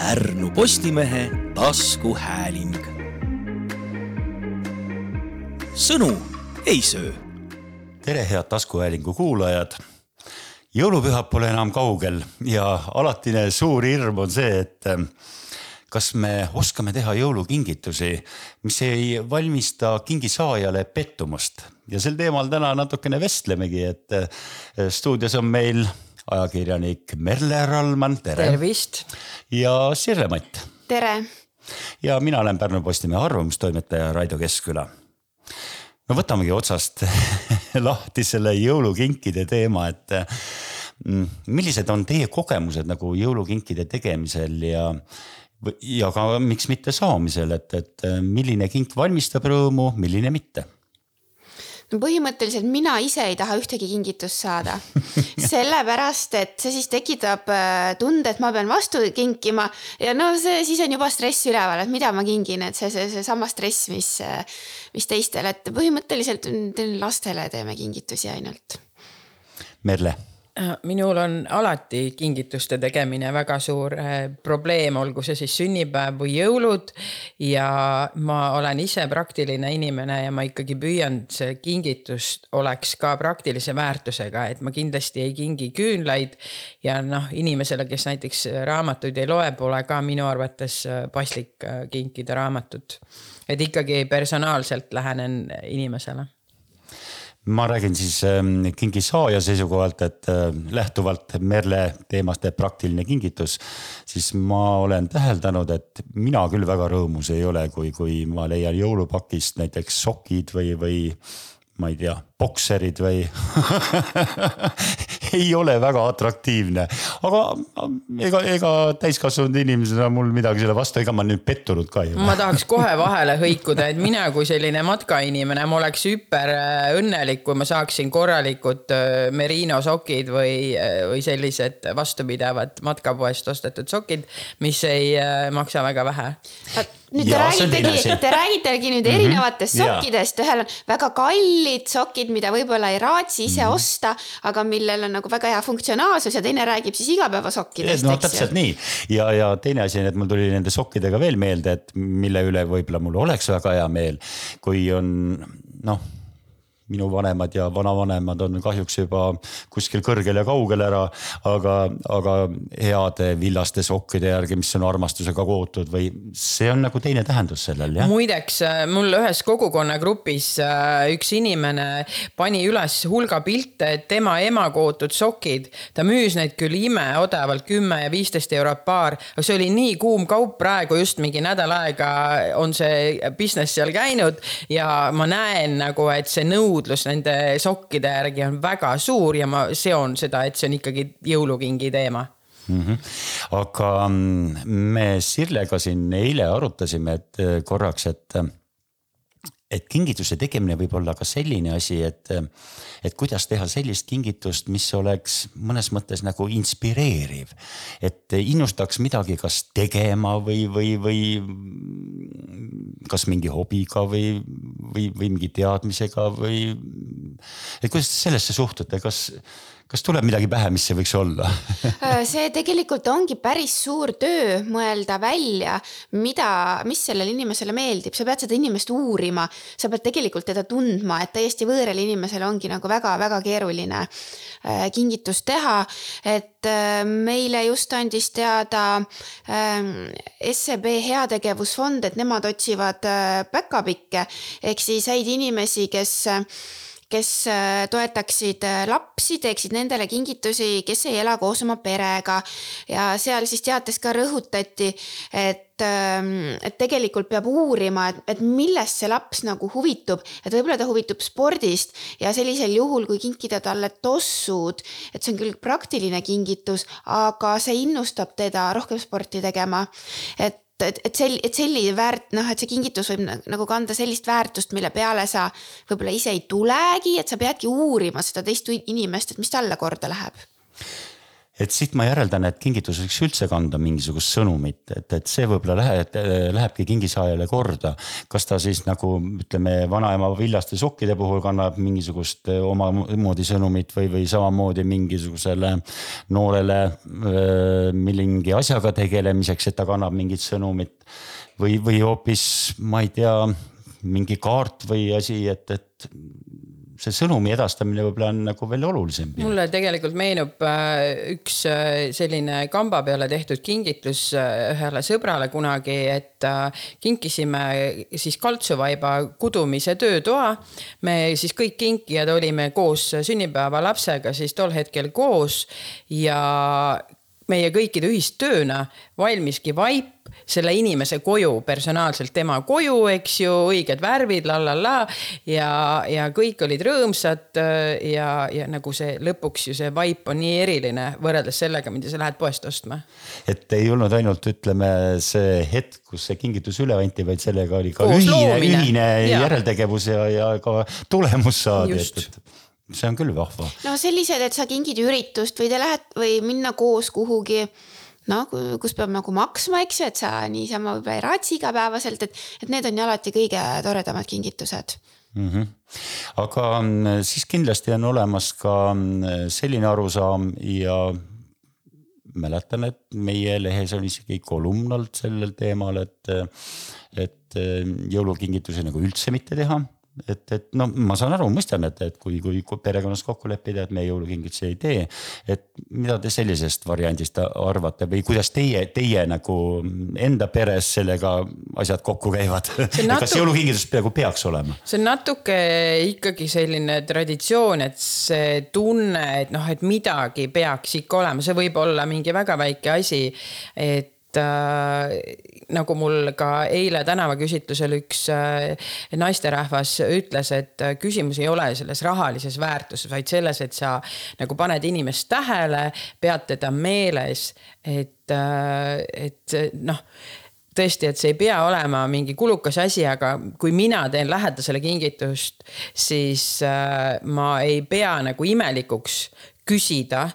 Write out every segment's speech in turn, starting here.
Pärnu Postimehe taskuhääling. sõnu ei söö. tere, head taskuhäälingu kuulajad. jõulupühad pole enam kaugel ja alatine suur hirm on see, et ähm, kas me oskame teha jõulukingitusi, mis ei valmista kingisaajale pettumust ja sel teemal täna natukene vestlemegi, et äh, stuudios on meil ajakirjanik Merle Rallmann, tere. tervist. ja Sirle Matt. tere. ja mina olen Pärnu Postimehe arvamustoimetaja Raido Keskküla. no võtamegi otsast lahti selle jõulukinkide teema, et mm, millised on teie kogemused nagu jõulukinkide tegemisel ja ja ka miks mitte saamisel, et, et milline kink valmistab rõõmu, milline mitte põhimõtteliselt mina ise ei taha ühtegi kingitust saada. Sellepärast, et see siis tekitab äh, tunde, et ma pean vastu kinkima. Ja no see siis on juba stress üleval, et mida ma kingin, et see, see, seesama stress, mis, äh, mis teistel, et põhimõtteliselt lastele teeme kingitusi ainult. Merle minul on alati kingituste tegemine väga suur äh, probleem, olgu see siis sünnipäev või jõulud. ja ma olen ise praktiline inimene ja ma ikkagi püüan, see kingitus oleks ka praktilise väärtusega, et ma kindlasti ei kingi küünlaid. ja noh, inimesele, kes näiteks raamatuid ei loe, pole ka minu arvates äh, paslik kinkida raamatut. et ikkagi personaalselt lähenen inimesele ma räägin siis ähm, kingi saaja seisukohalt, et äh, lähtuvalt Merle teemast praktiline kingitus, siis ma olen täheldanud, et mina küll väga rõõmus ei ole, kui, kui ma leian jõulupakist näiteks sokid või, või ma ei tea, bokserid või ei ole väga atraktiivne, aga ega, ega täiskasvanud inimesena mul midagi selle vastu, ega ma nüüd pettunud ka ei ole. ma tahaks kohe vahele hõikuda, et mina kui selline matkainimene, ma oleks hüper äh, õnnelik, kui ma saaksin korralikud äh, merino sokid või, äh, või sellised vastupidavad matkapoest ostetud sokid, mis ei maksa väga vähe nüüd te räägitegi, te räägitegi nüüd mm -hmm. erinevatest sokkidest, ühel on väga kallid sokid, mida võib-olla ei raatsi ise mm -hmm. osta, aga millel on nagu väga hea funktsionaalsus ja teine räägib siis igapäevasokkidest. no täpselt nii ja, ja teine asi on, et mul tuli nende sokkidega veel meelde, et mille üle võib-olla mul oleks väga hea meel, kui on noh minu vanemad ja vanavanemad on kahjuks juba kuskil kõrgel ja kaugel ära. aga, aga heade villaste sokkide järgi, mis on armastusega kootud või see on nagu teine tähendus sellel jah. muideks äh, mul ühes kogukonnagrupis äh, üks inimene pani üles hulga pilte, et tema ema kootud sokid, ta müüs neid küll imeodavalt kümme ja viisteist eurot paar, aga see oli nii kuum kaup praegu just mingi nädal aega on see business seal käinud ja ma näen nagu, et see nõudlus nõudlus nende sokkide järgi on väga suur ja ma seon seda, et see on ikkagi jõulukingi teema mm. -hmm. aga me Sirlega siin eile arutasime, et äh, korraks, et, et kingituse tegemine võib olla ka selline asi, et, et kuidas teha sellist kingitust, mis oleks mõnes mõttes nagu inspireeriv. et innustaks midagi kas tegema või, või, või kas mingi hobiga või, või, või mingi teadmisega või. et kuidas te sellesse suhtute, kas, kas tuleb midagi pähe, mis see võiks olla? Äh, see tegelikult ongi päris suur töö mõelda välja, mida, mis sellele inimesele meeldib, sa pead seda inimest uurima, sa pead tegelikult teda tundma, et täiesti võõrale inimesele ongi nagu väga-väga keeruline äh, kingitust teha. et äh, meile just andis teada SEB Heategevusfond, et nemad otsivad päkapikke ehk siis häid inimesi, kes kes äh, toetaksid äh, lapsi, teeksid nendele kingitusi, kes ei ela koos oma perega. ja seal siis teates ka rõhutati, et ähm, et tegelikult peab uurima, et, et millest see laps nagu huvitub, et võib-olla ta huvitub spordist ja sellisel juhul, kui kinkida talle tossud, et see on küll praktiline kingitus, aga see innustab teda rohkem sporti tegema. et et, et sel-, et selline väärt-, noh, et see kingitus võib nagu kanda sellist väärtust, mille peale sa võib-olla ise ei tulegi, et sa peadki uurima seda teist inimest, et mis talle korda läheb et siit ma järeldan, et kingitus võiks üldse kanda mingisugust sõnumit, et, et see võib-olla läheb, lähebki kingisaajale korda. kas ta siis nagu ütleme, vanaema villaste sokkide puhul kannab mingisugust omamoodi sõnumit või, või samamoodi mingisugusele noorele mingi asjaga tegelemiseks, et ta kannab mingit sõnumit. või, või hoopis, ma ei tea, mingi kaart või asi, et, et see sõnumi edastamine võib-olla on nagu veel olulisem. mulle tegelikult meenub äh, üks äh, selline kamba peale tehtud kingitus äh, ühele sõbrale kunagi, et kinkisime siis kaltsuvaiba kudumise töötoa. me siis kõik kinkijad olime koos sünnipäevalapsega siis tol hetkel koos ja meie kõikide ühistööna valmiski vaip selle inimese koju, personaalselt tema koju, eks ju, õiged värvid la la la ja, ja kõik olid rõõmsad ja, ja nagu see lõpuks ju see vaip on nii eriline võrreldes sellega, mida sa lähed poest ostma. et ei olnud ainult, ütleme, see hetk, kus see kingitus üle anti, vaid sellega oli ka Koos ühine, ühine ja. järeltegevus ja, ja ka tulemus saadi, et, et see on küll vahva. no sellised, et sa kingid üritust või te lähed või minna koos kuhugi noh, kus peab nagu maksma, eks ju, et sa niisama võib-olla ei raatsi igapäevaselt, et, et need on ju alati kõige toredamad kingitused mm. -hmm. aga mm, siis kindlasti on olemas ka mm, selline arusaam ja mäletan, et meie lehes on isegi kolumn olnud sellel teemal, et, et jõulukingitusi nagu üldse mitte teha et, et no ma saan aru, mõistan, et, et kui, kui, perekonnas kokku leppida, et me jõulukingitusi ei tee. et mida te sellisest variandist arvate või kuidas teie, teie nagu enda peres sellega asjad kokku käivad? Kas jõulukingitus peaaegu peaks olema? see on natuke ikkagi selline traditsioon, et see tunne, et noh, et midagi peaks ikka olema, see võib olla mingi väga väike asi, et äh, nagu mul ka eile tänavaküsitlusel üks äh, naisterahvas ütles, et äh, küsimus ei ole selles rahalises väärtuses, vaid selles, et sa nagu paned inimest tähele, pead teda meeles, et, äh, et noh tõesti, et see ei pea olema mingi kulukas asi, aga kui mina teen lähedasele kingitust, siis ma ei pea nagu imelikuks küsida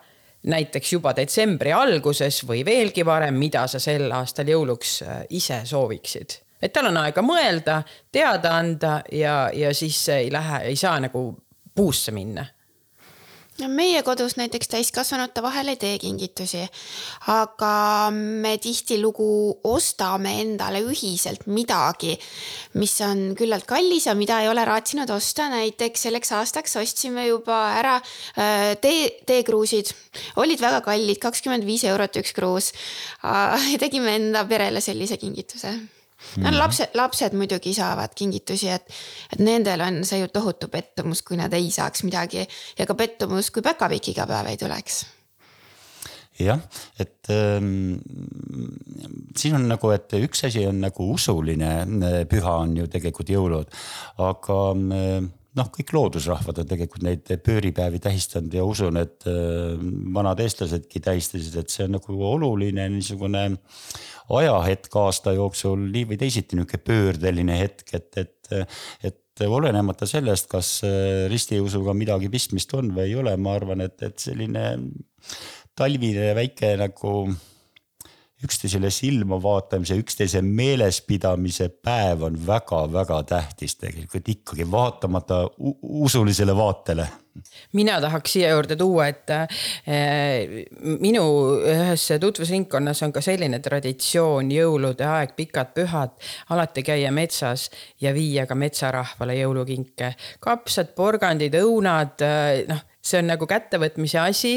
näiteks juba detsembri alguses või veelgi varem, mida sa sel aastal jõuluks äh, ise sooviksid. et tal on aega mõelda, teada anda ja, ja siis ei lähe, ei saa nagu puusse minna no meie kodus näiteks täiskasvanute vahel ei tee kingitusi, aga me tihtilugu ostame endale ühiselt midagi, mis on küllalt kallis ja mida ei ole raatsinud osta. näiteks selleks aastaks ostsime juba ära äh, tee, teekruusid, olid väga kallid, kakskümmend viis eurot üks kruus. tegime enda perele sellise kingituse no mhm. lapsed, lapsed muidugi saavad kingitusi, et, et nendel on see ju tohutu pettumus, kui nad ei saaks midagi ja ka pettumus, kui päkapikk iga päev ei tuleks jah, et ähm, siin on nagu, et üks asi on nagu usuline äh, püha on ju tegelikult jõulud, aga äh, noh, kõik loodusrahvad on tegelikult neid pööripäevi tähistanud ja usun, et äh, vanad eestlasedki tähistasid, et see on nagu oluline niisugune ajahetk aasta jooksul nii või teisiti nihuke pöördeline hetk, et, et, et olenemata sellest, kas ristiusuga midagi pistmist on või ei ole, ma arvan, et, et selline talvine väike nagu üksteisele silma vaatamise, üksteise meelespidamise päev on väga-väga tähtis tegelikult ikkagi vaatamata usulisele vaatele mina tahaks siia juurde tuua, et eh, minu ühes tutvusringkonnas on ka selline traditsioon, jõulude aeg, pikad pühad, alati käia metsas ja viia ka metsarahvale jõulukinke. kapsad, porgandid, õunad, eh, noh see on nagu kättevõtmise asi,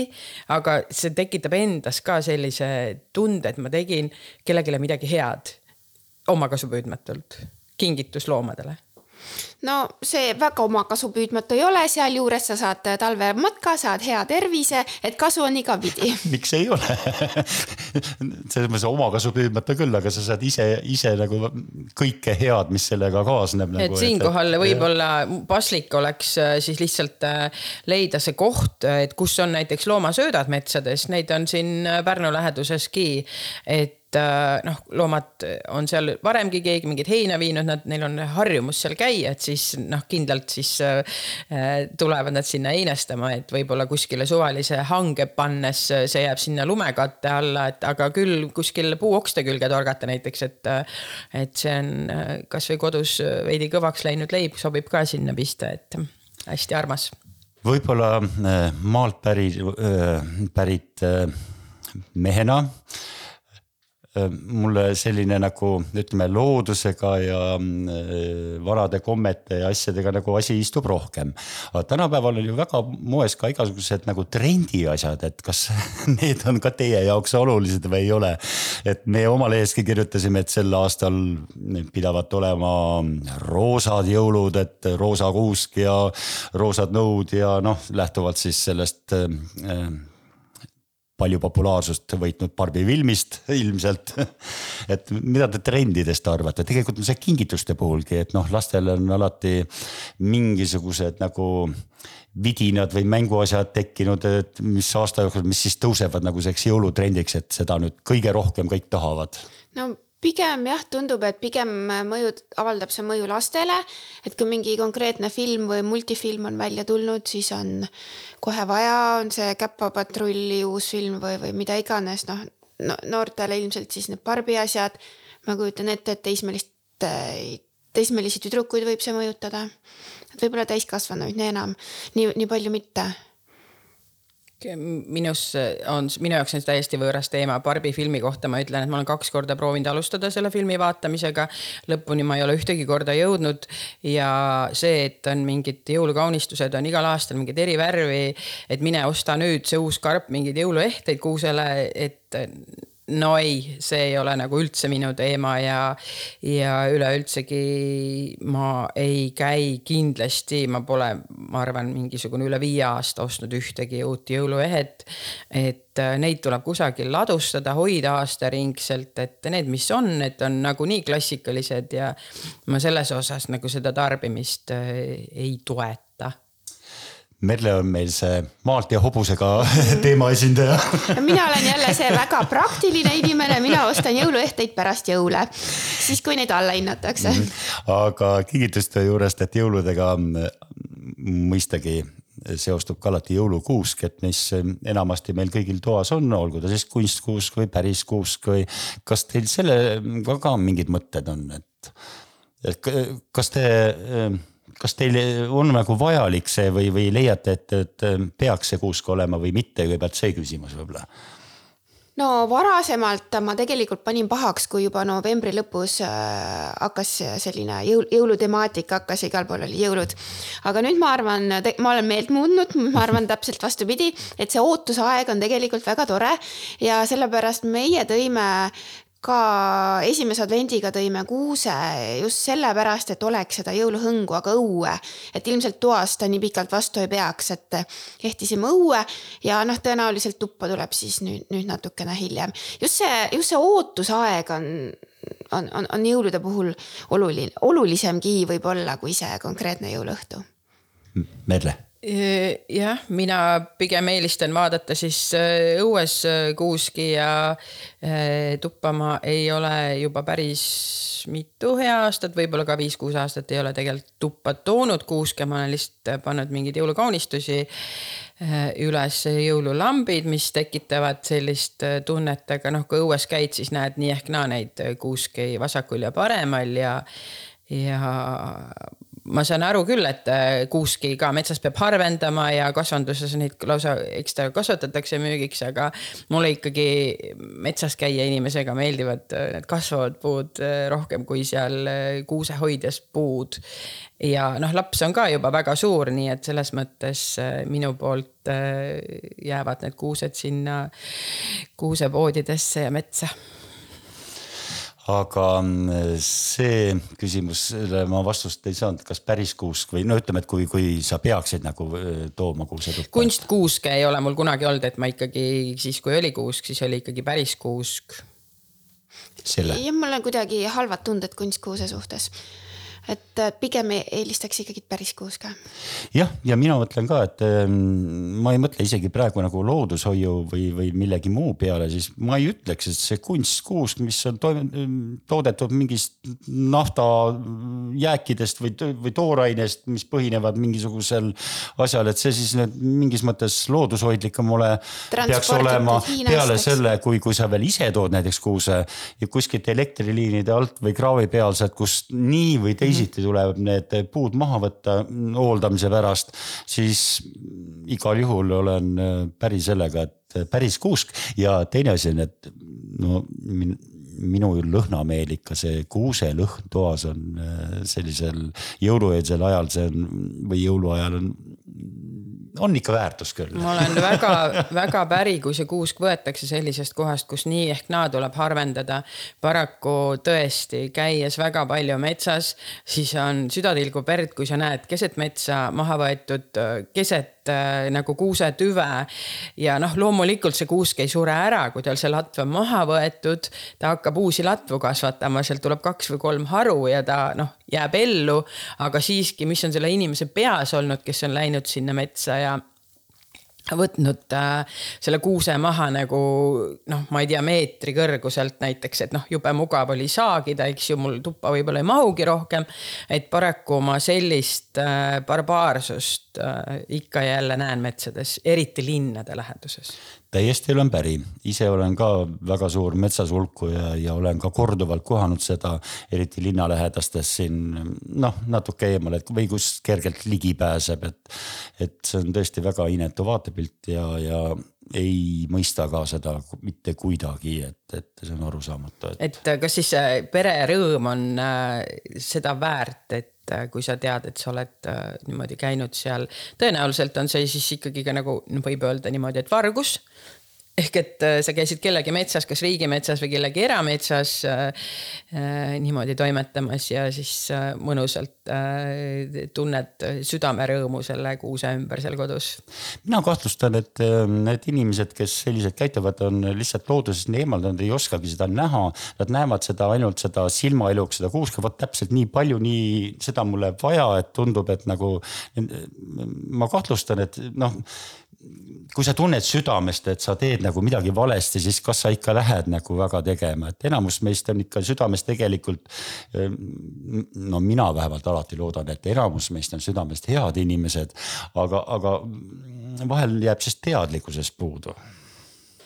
aga see tekitab endas ka sellise tunde, et ma tegin kellelegi midagi head omakasupüüdmatult, kingitus loomadele no see väga omakasupüüdmatu ei ole, sealjuures sa saad talvematka, saad hea tervise, et kasu on igapidi miks ei ole selles mõttes omakasupüüdmatu küll, aga sa saad ise, ise nagu kõike head, mis sellega kaasneb nagu,. et siinkohal võib-olla paslik oleks äh, siis lihtsalt äh, leida see koht, et kus on näiteks loomasöödad metsades, neid on siin äh, Pärnu läheduseski. et äh, noh, loomad on seal varemgi keegi mingit heina viinud, nad, neil on harjumus seal käia, et siis noh, kindlalt siis äh, tulevad nad sinna heinastama, et võib-olla kuskile suvalise hange pannes see jääb sinna lumekatte alla, et aga küll kuskil puuokste külge torgata näiteks, et. et see on kasvõi kodus veidi kõvaks läinud leib sobib ka sinna pista, et hästi armas. võib-olla maalt pärit, pärit mehena mulle selline nagu ütleme loodusega ja mm, vanade kommete ja asjadega nagu asi istub rohkem. aga tänapäeval on ju väga moes ka igasugused nagu trendiasjad, et kas need on ka teie jaoks olulised või ei ole. et me oma leheski kirjutasime, et sel aastal pidavat olema roosad jõulud, et roosa kuusk ja roosad nõud ja noh, lähtuvalt siis sellest äh, palju populaarsust võitnud Barbi filmist ilmselt. et mida te trendidest arvate, tegelikult on see kingituste puhulgi, et noh, lastel on alati mingisugused nagu vidinad või mänguasjad tekkinud, et mis aasta jooksul, mis siis tõusevad nagu selleks jõulutrendiks, et seda nüüd kõige rohkem kõik tahavad. no pigem jah, tundub, et pigem mõjud, avaldab see mõju lastele. et kui mingi konkreetne film või multifilm on välja tulnud, siis on kohe vaja, on see Käpapatrulli uus film või, või mida iganes, noh no, noortele ilmselt siis need Barbi asjad. ma kujutan ette, et teismelist, teismelisi tüdrukuid võib see mõjutada. et võib-olla täiskasvanuid nii enam, nii, nii palju mitte minus on, minu jaoks on see täiesti võõras teema, Barbi filmi kohta ma ütlen, et ma olen kaks korda proovinud alustada selle filmi vaatamisega. lõpuni ma ei ole ühtegi korda jõudnud ja see, et on mingid jõulukaunistused on igal aastal mingid eri värvi. et mine osta nüüd see uus karp mingeid jõuluehteid kuusele, et no ei, see ei ole nagu üldse minu teema ja, ja üleüldsegi ma ei käi kindlasti, ma pole, ma arvan, mingisugune üle viie aasta ostnud ühtegi uut jõuluehet. et äh, neid tuleb kusagil ladustada, hoida aastaringselt, et need, mis on, need on nagunii klassikalised ja ma selles osas nagu seda tarbimist äh, ei toeta Merle on meil see maalt ja hobusega teema esindaja. mina olen jälle see väga praktiline inimene, mina ostan jõuluehteid pärast jõule, siis kui neid alla hinnatakse. Mhm. aga kingituste juurest, et jõuludega mõistagi seostub ka alati jõulukuusk, et mis enamasti meil kõigil toas on, olgu ta siis kunstkuusk või päris kuusk või kas teil sellega ka mingid mõtted on, et, et kas te kas teil on nagu vajalik see või, või leiate, et, et peaks see kuusk olema või mitte, kõigepealt see küsimus võib-olla. No varasemalt ma tegelikult panin pahaks, kui juba novembri lõpus äh, hakkas selline jõul, jõulutemaatika hakkas, igal pool oli jõulud. aga nüüd ma arvan, ma olen meelt muutnud, ma arvan täpselt vastupidi, et see ootusaeg on tegelikult väga tore. Ja sellepärast meie tõime ka esimese advendiga tõime kuuse just sellepärast, et oleks seda jõuluhõngu, aga õue. et ilmselt toas ta nii pikalt vastu ei peaks, et ehtisime õue ja noh, tõenäoliselt tuppa tuleb siis nüüd, nüüd natukene hiljem. just see, just see ootusaeg on, on, on, on jõulude puhul oluline, olulisemgi võib-olla kui see konkreetne jõuluõhtu. Merle jah, mina pigem eelistan vaadata siis äh, õues äh, kuuski ja äh, tuppa ma ei ole juba päris mitu hea aastat, võib-olla ka viis-kuus aastat ei ole tegelikult tuppa toonud kuuske, ma olen lihtsalt pannud mingeid jõulukaunistusi üles jõululambid, mis tekitavad sellist tunnet, aga noh, kui õues käid, siis näed nii ehk naa neid kuuski vasakul ja paremal ja ja ma saan aru küll, et äh, kuuski ka metsas peab harvendama ja kasvanduses neid lausa ekstra kasvatatakse müügiks, aga mulle ikkagi metsas käia inimesega meeldivad äh, need kasvavad puud äh, rohkem kui seal kuusehoidjas puud. ja noh, laps on ka juba väga suur, nii et selles mõttes minu poolt jäävad need kuused sinna kuusepoodidesse ja metsa aga mm, see küsimusele ma vastust ei saanud, kas päris kuusk või no ütleme, et kui, kui sa peaksid nagu tooma kuusetuppa. kunstkuuske ei ole mul kunagi olnud, et ma ikkagi siis, kui oli kuusk, siis oli ikkagi päris kuusk. jah, mul on kuidagi halvad tunded kunstkuuse suhtes et äh, pigem e-, eelistaks ikkagi päris kuuske. jah, ja mina mõtlen ka, et ähm, ma ei mõtle isegi praegu nagu loodushoiu või, või millegi muu peale, siis ma ei ütleks, et see kunstkuusk, mis on toodetud mingist naftajääkidest või, või toorainest, mis põhinevad mingisugusel asjal, et see siis nüüd mingis mõttes loodushoidlik mulle peaks olema peale selle, kui, kui sa veel ise tood näiteks kuuse ja kuskilt elektriliinide alt või kraavi pealselt, kust nii või teisiti tuleb need puud maha võtta hooldamise pärast, siis igal juhul olen päri sellega, et päris kuusk. Ja teine asi on, et no minu lõhnameel ikka see kuuselõhn toas on sellisel jõulueelsel ajal, see on või jõuluajal on on ikka väärtus küll. ma olen väga-väga päri, kui see kuusk võetakse sellisest kohast, kus nii ehk naa tuleb harvendada. paraku tõesti, käies väga palju metsas, siis on süda tilgub verd, kui sa näed keset metsa maha võetud keset äh, nagu kuusetüve. ja noh, loomulikult see kuusk ei sure ära, kui tal see latv on maha võetud, ta hakkab uusi latvu kasvatama, sealt tuleb kaks või kolm haru ja ta noh, jääb ellu. aga siiski, mis on selle inimese peas olnud, kes on läinud sinna metsa ja võtnud äh, selle kuuse maha nagu noh, ma ei tea, meetri kõrguselt näiteks, et noh, jube mugav oli saagida, eks ju, mul tuppa võib-olla ei mahugi rohkem. et paraku ma sellist äh, barbaarsust äh, ikka ja jälle näen metsades, eriti linnade läheduses täiesti olen päri, ise olen ka väga suur metsasulku ja, ja olen ka korduvalt kohanud seda, eriti linnalähedastes siin noh, natuke eemal, et või kus kergelt ligi pääseb, et. et see on tõesti väga inetu vaatepilt ja, ja ei mõista ka seda mitte kuidagi, et, et see on arusaamatu et.... et kas siis pere rõõm on äh, seda väärt, et äh, kui sa tead, et sa oled äh, niimoodi käinud seal, tõenäoliselt on see siis ikkagi ka nagu võib öelda niimoodi, et vargus ehk et äh, sa käisid kellegi metsas, kas riigimetsas või kellegi erametsas äh, äh, niimoodi toimetamas ja siis äh, mõnusalt äh, tunned südamerõõmu selle kuuse ümber seal kodus. mina kahtlustan, et äh, need inimesed, kes selliselt käituvad, on lihtsalt loodusest nii eemal, nad ei oskagi seda näha. Nad näevad seda ainult seda silmaeluks, seda kuuske, vot täpselt nii palju, nii seda mulle vaja, et tundub, et nagu ma kahtlustan, et noh kui sa tunned südamest, et sa teed nagu midagi valesti, siis kas sa ikka lähed nagu väga tegema, et enamus meist on ikka südames tegelikult. no mina vähemalt alati loodan, et enamus meist on südamest head inimesed, aga, aga vahel jääb siis teadlikkusest puudu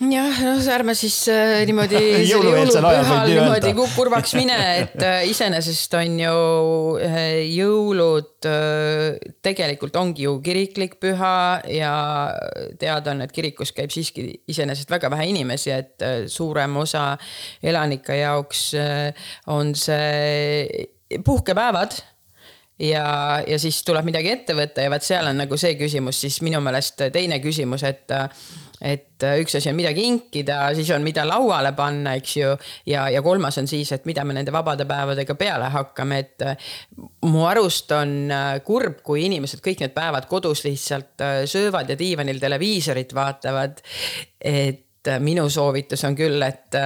jah, noh, ärme siis äh, niimoodi jõulupühal niimoodi kurvaks mine, et äh, iseenesest on ju äh, jõulud äh, tegelikult ongi ju kiriklik püha ja teada on, et kirikus käib siiski iseenesest väga vähe inimesi, et äh, suurem osa elanike jaoks äh, on see puhkepäevad ja, ja siis tuleb midagi ette võtta ja vaat seal on nagu see küsimus siis minu meelest teine küsimus, et et äh, üks asi on midagi kinkida, siis on, mida lauale panna, eks ju. ja, ja kolmas on siis, et mida me nende vabade päevadega peale hakkame, et äh, mu arust on äh, kurb, kui inimesed kõik need päevad kodus lihtsalt söövad ja diivanil televiisorit vaatavad. et minu soovitus on küll, et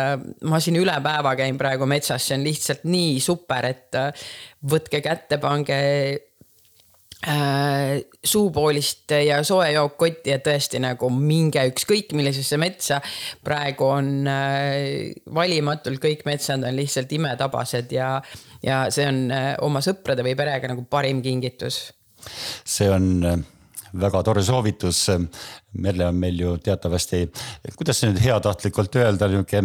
ma siin üle päeva käin praegu metsas, see on lihtsalt nii super, et võtke kätte, pange suupoolist ja soe jook kotti, et tõesti nagu minge ükskõik millisesse metsa. praegu on äh, valimatult kõik metsad on lihtsalt imetabased ja, ja see on äh, oma sõprade või perega nagu parim kingitus. see on äh, väga tore soovitus. Merle on meil ju teatavasti, kuidas nüüd heatahtlikult öelda, nihuke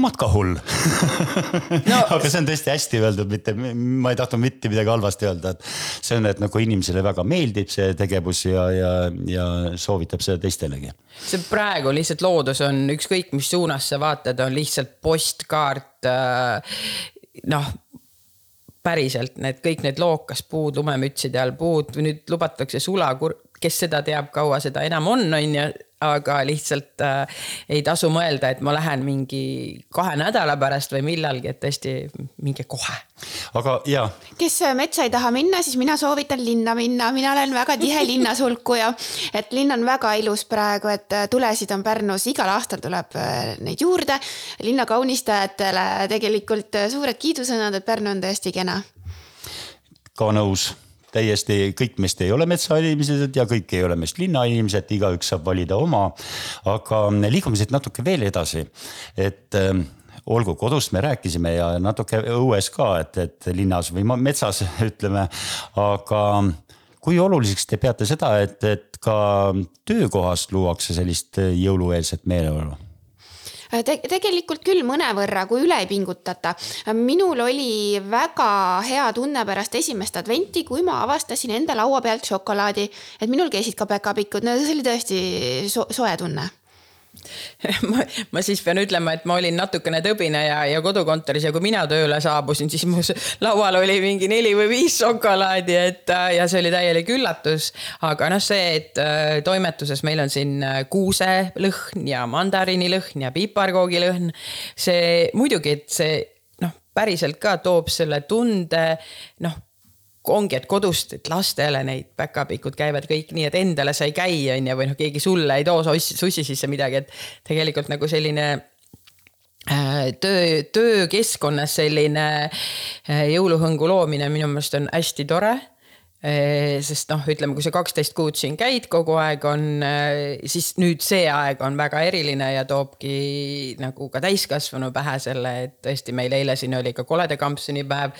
matkahull no. aga see on tõesti hästi öeldud, mitte, ma ei tahtnud mitte midagi halvasti öelda, et see on, et nagu inimesele väga meeldib see tegevus ja, ja, ja soovitab seda teistelegi. see praegu lihtsalt loodus on ükskõik, mis suunas sa vaatad, on lihtsalt postkaart äh, noh päriselt need kõik need lookaspuud lumemütside all, puud, nüüd lubatakse sulakur-, kes seda teab, kaua seda enam on, on ju aga lihtsalt äh, ei tasu mõelda, et ma lähen mingi kahe nädala pärast või millalgi, et tõesti minge kohe. aga ja. kes metsa ei taha minna, siis mina soovitan linna minna, mina olen väga tihe linnasulkuja. et linn on väga ilus praegu, et äh, tulesid on Pärnus, igal aastal tuleb äh, neid juurde. linna kaunistajatele tegelikult äh, suured kiidusõnad, et Pärnu on tõesti kena ka nõus täiesti kõik meist ei ole metsainimesed ja kõik ei ole meist linnainimesed, igaüks saab valida oma. aga liigume siit natuke veel edasi, et äh, olgu kodust me rääkisime ja natuke õues ka, et, et linnas või metsas ütleme, aga kui oluliseks te peate seda, et, et ka töökohas luuakse sellist jõulueelset meeleolu? Te tegelikult küll mõnevõrra, kui üle ei pingutata. minul oli väga hea tunne pärast esimest adventi, kui ma avastasin enda laua pealt šokolaadi, et minul käisid ka päkapikud, no see oli tõesti so soe tunne ma, ma siis pean ütlema, et ma olin natukene tõbine ja, ja kodukontoris ja kui mina tööle saabusin, siis mu laual oli mingi neli või viis šokolaadi, et ja see oli täielik üllatus. aga noh, see, et äh, toimetuses meil on siin äh, kuuselõhn ja mandariinilõhn ja piparkoogilõhn. see muidugi, et see noh, päriselt ka toob selle tunde noh ongi, et kodust, et lastele neid päkapikud käivad kõik nii, et endale sa ei käi, on ju, või noh, keegi sulle ei too sussi sisse midagi, et tegelikult nagu selline äh, töö, töökeskkonnas selline äh, jõuluhõngu loomine minu meelest on hästi tore sest noh, ütleme, kui sa kaksteist kuud siin käid, kogu aeg on, siis nüüd see aeg on väga eriline ja toobki nagu ka täiskasvanu pähe selle, et tõesti meil eile siin oli ka koleda kampsunipäev.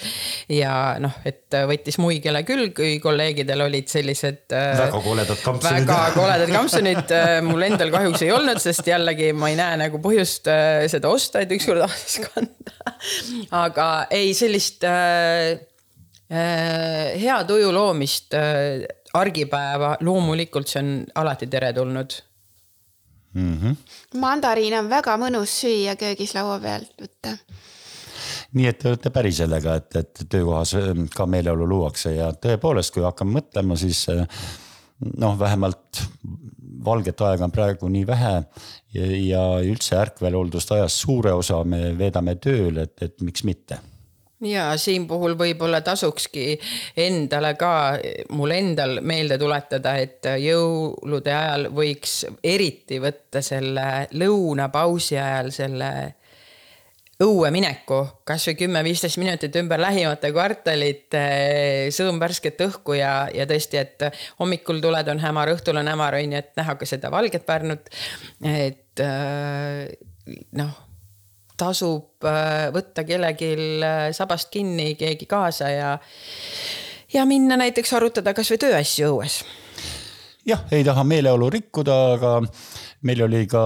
ja noh, et võttis muigele küll, kui kolleegidel olid sellised. väga koledad kampsunid. väga koledad kampsunid, mul endal kahjuks ei olnud, sest jällegi ma ei näe nagu põhjust seda osta, et ükskord aastas kanda. aga ei, sellist hea tuju loomist äh, argipäeva, loomulikult see on alati teretulnud mm. -hmm. mandariin on väga mõnus süüa köögis laua peal võtta. nii et te olete päri sellega, et, et töökohas äh, ka meeleolu luuakse ja tõepoolest, kui hakkame mõtlema, siis noh, vähemalt valget aega on praegu nii vähe ja, ja üldse ärkveloldust ajast suure osa me veedame tööl, et, et miks mitte ja siin puhul võib-olla tasukski endale ka, mul endal meelde tuletada, et jõulude ajal võiks eriti võtta selle lõunapausi ajal selle õue mineku, kasvõi kümme-viisteist minutit ümber lähimate kvartalite, sõõm värsket õhku ja, ja tõesti, et hommikul tuled, on hämar, õhtul on hämar, on ju, et näha ka seda valget Pärnut. et noh tasub äh, võtta kellelgi äh, sabast kinni, keegi kaasa ja, ja minna näiteks arutada kasvõi tööasju õues. jah, ei taha meeleolu rikkuda, aga meil oli ka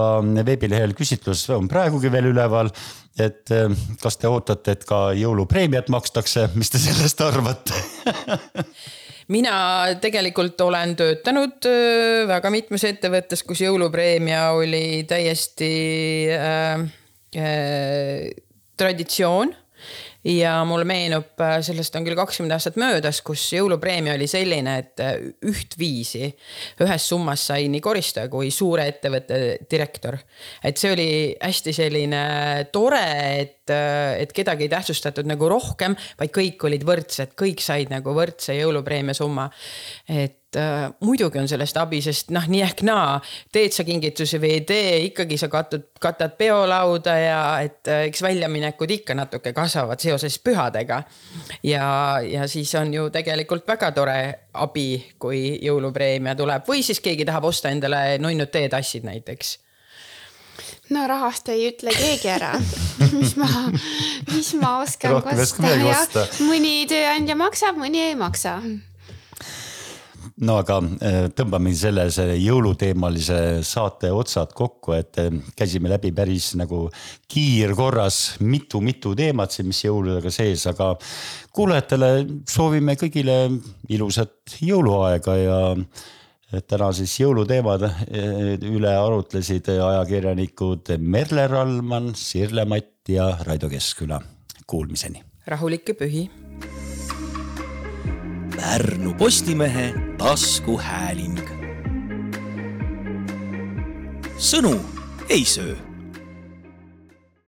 veebilehel küsitlus, on praegugi veel üleval, et äh, kas te ootate, et ka jõulupreemiat makstakse, mis te sellest arvate mina tegelikult olen töötanud väga mitmes ettevõttes, kus jõulupreemia oli täiesti äh, Äh, traditsioon ja mulle meenub, äh, sellest on küll kakskümmend aastat möödas, kus jõulupreemia oli selline, et äh, ühtviisi ühes summas sai nii koristaja kui suure ettevõtte direktor. et see oli hästi selline tore, et, et kedagi ei tähtsustatud nagu rohkem, vaid kõik olid võrdsed, kõik said nagu võrdse jõulupreemia summa. et äh, muidugi on sellest abi, sest noh, nii ehk naa, teed sa kingitusi või ei tee, ikkagi sa katud, katad peolauda ja et äh, eks väljaminekud ikka natuke kasvavad seoses pühadega. ja, ja siis on ju tegelikult väga tore abi, kui jõulupreemia tuleb või siis keegi tahab osta endale nunnud teetassid näiteks no rahast ei ütle keegi ära. Mis ma, mis ma oskan kosta, jah. mõni tööandja maksab, mõni ei maksa. No aga äh, tõmbame sellise jõuluteemalise saate otsad kokku, et äh, käisime läbi päris nagu kiirkorras mitu-mitu teemat siin, mis jõuludega sees, aga kuulajatele soovime kõigile ilusat jõuluaega ja täna siis jõuluteemad äh, üle arutlesid ajakirjanikud Merle Rallmann, Sirle Matt ja Raido Keskküla. Kuulmiseni. rahulikke pühi Pärnu Postimehe taskuhääling. sõnu ei söö